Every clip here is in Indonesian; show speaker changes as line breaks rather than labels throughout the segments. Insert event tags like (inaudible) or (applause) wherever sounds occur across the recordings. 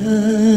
love.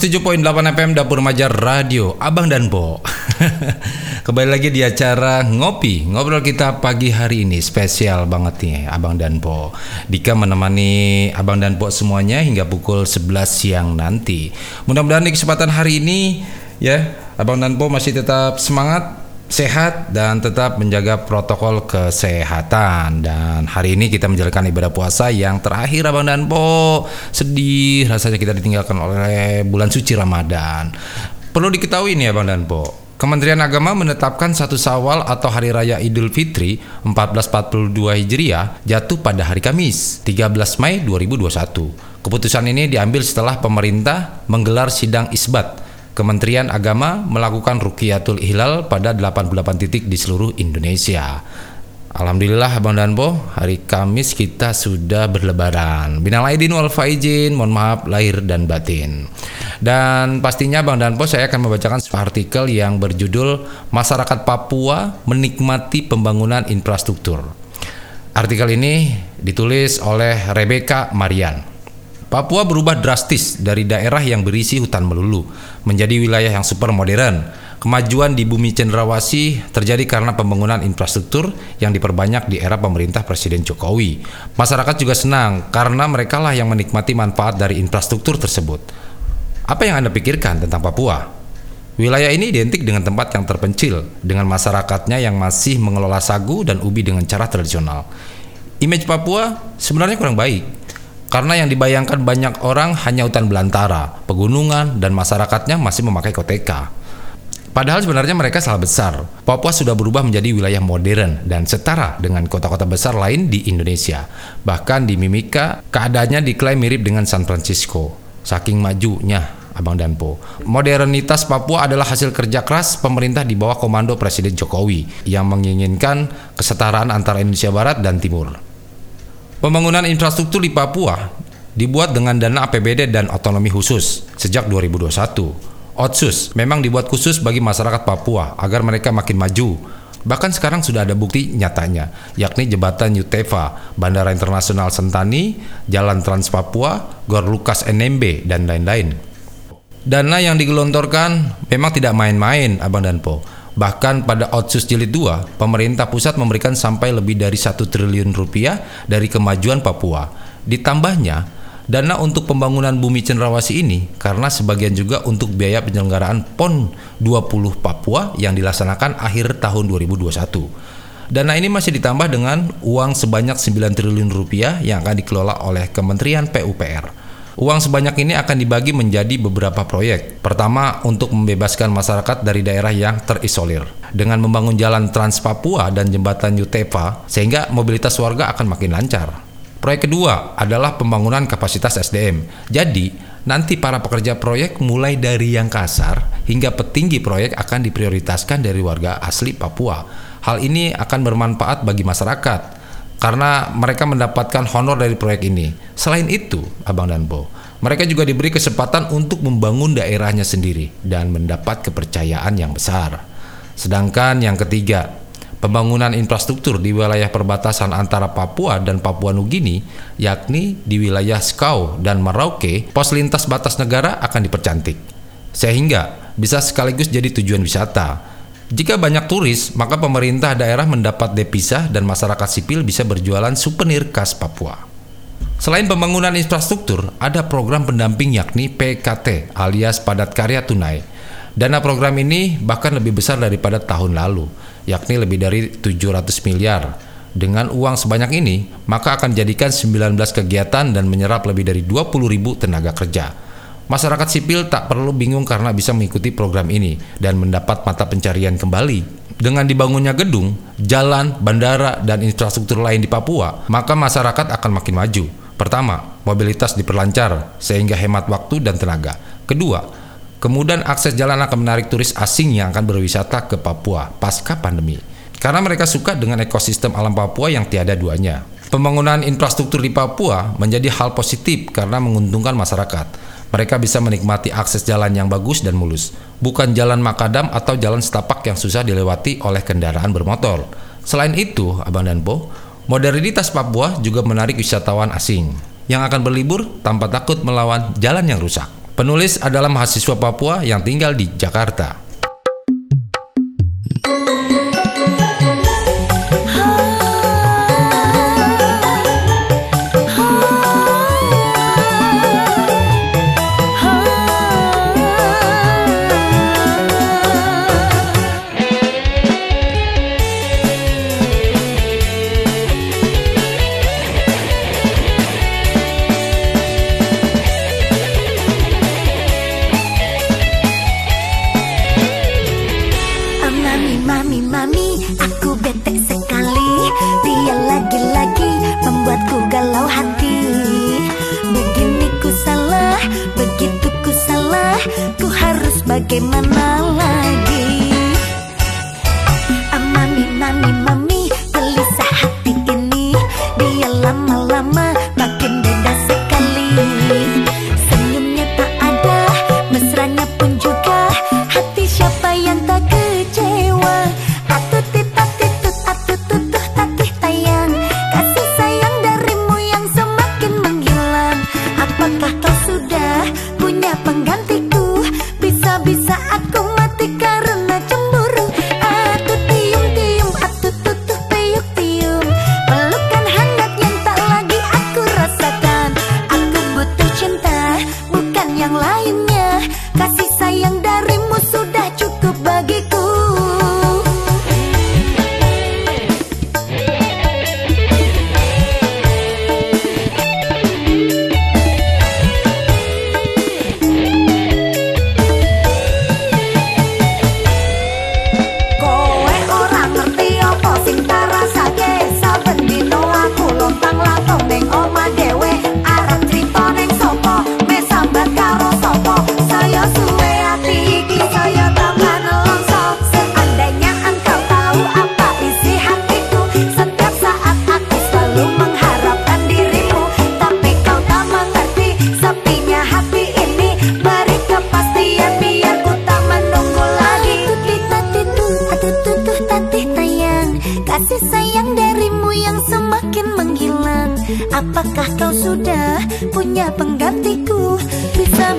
107.8 FM Dapur Remaja Radio Abang dan Bo. (laughs) Kembali lagi di acara Ngopi Ngobrol kita pagi hari ini. Spesial banget nih Abang dan Bo. Dika menemani Abang dan Bo semuanya Hingga pukul 11 siang nanti. Mudah-mudahan di kesempatan hari ini Ya Abang dan Bo masih tetap semangat sehat dan tetap menjaga protokol kesehatan. Dan hari ini kita menjalankan ibadah puasa yang terakhir Abang dan Po sedih rasanya kita ditinggalkan oleh bulan suci Ramadan. Perlu diketahui nih Abang dan Po Kementerian Agama menetapkan satu Sawal atau Hari Raya Idul Fitri 1442 Hijriah jatuh pada hari Kamis 13 Mei 2021. Keputusan ini diambil setelah pemerintah menggelar sidang isbat Kementerian Agama melakukan Rukiyatul Hilal pada 88 titik di seluruh Indonesia. Alhamdulillah Abang dan Bo, hari Kamis kita sudah berlebaran. Binal aidin wal faizin, mohon maaf lahir dan batin. Dan pastinya Bang dan Po saya akan membacakan sebuah artikel yang berjudul Masyarakat Papua Menikmati Pembangunan Infrastruktur. Artikel ini ditulis oleh Rebecca Marian. Papua berubah drastis dari daerah yang berisi hutan melulu menjadi wilayah yang super modern. Kemajuan di bumi cenderawasih terjadi karena pembangunan infrastruktur yang diperbanyak di era pemerintah Presiden Jokowi. Masyarakat juga senang karena mereka lah yang menikmati manfaat dari infrastruktur tersebut. Apa yang Anda pikirkan tentang Papua? Wilayah ini identik dengan tempat yang terpencil, dengan masyarakatnya yang masih mengelola sagu dan ubi dengan cara tradisional. Image Papua sebenarnya kurang baik, karena yang dibayangkan banyak orang hanya hutan belantara, pegunungan, dan masyarakatnya masih memakai koteka. Padahal sebenarnya mereka salah besar. Papua sudah berubah menjadi wilayah modern dan setara dengan kota-kota besar lain di Indonesia. Bahkan di Mimika, keadaannya diklaim mirip dengan San Francisco. Saking majunya Abang Danpo. Modernitas Papua adalah hasil kerja keras pemerintah di bawah komando Presiden Jokowi yang menginginkan kesetaraan antara Indonesia Barat dan Timur. Pembangunan infrastruktur di Papua dibuat dengan dana APBD dan otonomi khusus sejak 2021. Otsus memang dibuat khusus bagi masyarakat Papua agar mereka makin maju. Bahkan sekarang sudah ada bukti nyatanya, yakni jembatan Yutefa, Bandara Internasional Sentani, Jalan Trans Papua, Gor Lukas NMB, dan lain-lain. Dana yang digelontorkan memang tidak main-main, Abang Danpo. Bahkan pada Otsus Jilid 2, pemerintah pusat memberikan sampai lebih dari satu triliun rupiah dari kemajuan Papua. Ditambahnya, Dana untuk pembangunan bumi cenderawasih ini karena sebagian juga untuk biaya penyelenggaraan PON 20 Papua yang dilaksanakan akhir tahun 2021. Dana ini masih ditambah dengan uang sebanyak 9 triliun rupiah yang akan dikelola oleh Kementerian PUPR. Uang sebanyak ini akan dibagi menjadi beberapa proyek. Pertama, untuk membebaskan masyarakat dari daerah yang terisolir. Dengan membangun jalan Trans Papua dan jembatan Yutefa, sehingga mobilitas warga akan makin lancar. Proyek kedua adalah pembangunan kapasitas SDM. Jadi, nanti para pekerja proyek mulai dari yang kasar hingga petinggi proyek akan diprioritaskan dari warga asli Papua. Hal ini akan bermanfaat bagi masyarakat karena mereka mendapatkan honor dari proyek ini. Selain itu, Abang dan Bo, mereka juga diberi kesempatan untuk membangun daerahnya sendiri dan mendapat kepercayaan yang besar. Sedangkan yang ketiga, pembangunan infrastruktur di wilayah perbatasan antara Papua dan Papua Nugini, yakni di wilayah Skau dan Merauke, pos lintas batas negara akan dipercantik. Sehingga bisa sekaligus jadi tujuan wisata. Jika banyak turis, maka pemerintah daerah mendapat devisa dan masyarakat sipil bisa berjualan souvenir khas Papua. Selain pembangunan infrastruktur, ada program pendamping yakni PKT alias padat karya tunai. Dana program ini bahkan lebih besar daripada tahun lalu yakni lebih dari 700 miliar. Dengan uang sebanyak ini, maka akan jadikan 19 kegiatan dan menyerap lebih dari 20 ribu tenaga kerja. Masyarakat sipil tak perlu bingung karena bisa mengikuti program ini dan mendapat mata pencarian kembali. Dengan dibangunnya gedung, jalan, bandara, dan infrastruktur lain di Papua, maka masyarakat akan makin maju. Pertama, mobilitas diperlancar sehingga hemat waktu dan tenaga. Kedua, Kemudian akses jalan akan menarik turis asing yang akan berwisata ke Papua pasca pandemi. Karena mereka suka dengan ekosistem alam Papua yang tiada duanya. Pembangunan infrastruktur di Papua menjadi hal positif karena menguntungkan masyarakat. Mereka bisa menikmati akses jalan yang bagus dan mulus, bukan jalan makadam atau jalan setapak yang susah dilewati oleh kendaraan bermotor. Selain itu, Abang dan Po, modernitas Papua juga menarik wisatawan asing yang akan berlibur tanpa takut melawan jalan yang rusak. Penulis adalah mahasiswa Papua yang tinggal di Jakarta.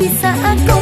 di saat